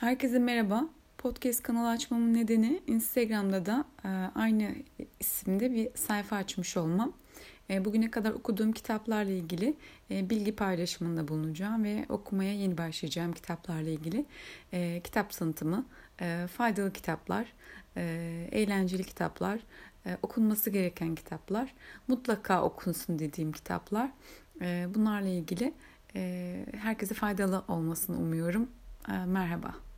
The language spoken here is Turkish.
Herkese merhaba. Podcast kanalı açmamın nedeni Instagram'da da e, aynı isimde bir sayfa açmış olmam. E, bugüne kadar okuduğum kitaplarla ilgili e, bilgi paylaşımında bulunacağım ve okumaya yeni başlayacağım kitaplarla ilgili kitap tanıtımı, faydalı kitaplar, eğlenceli kitaplar, okunması gereken kitaplar, mutlaka okunsun dediğim kitaplar. Bunlarla ilgili herkese faydalı olmasını umuyorum. Merhaba.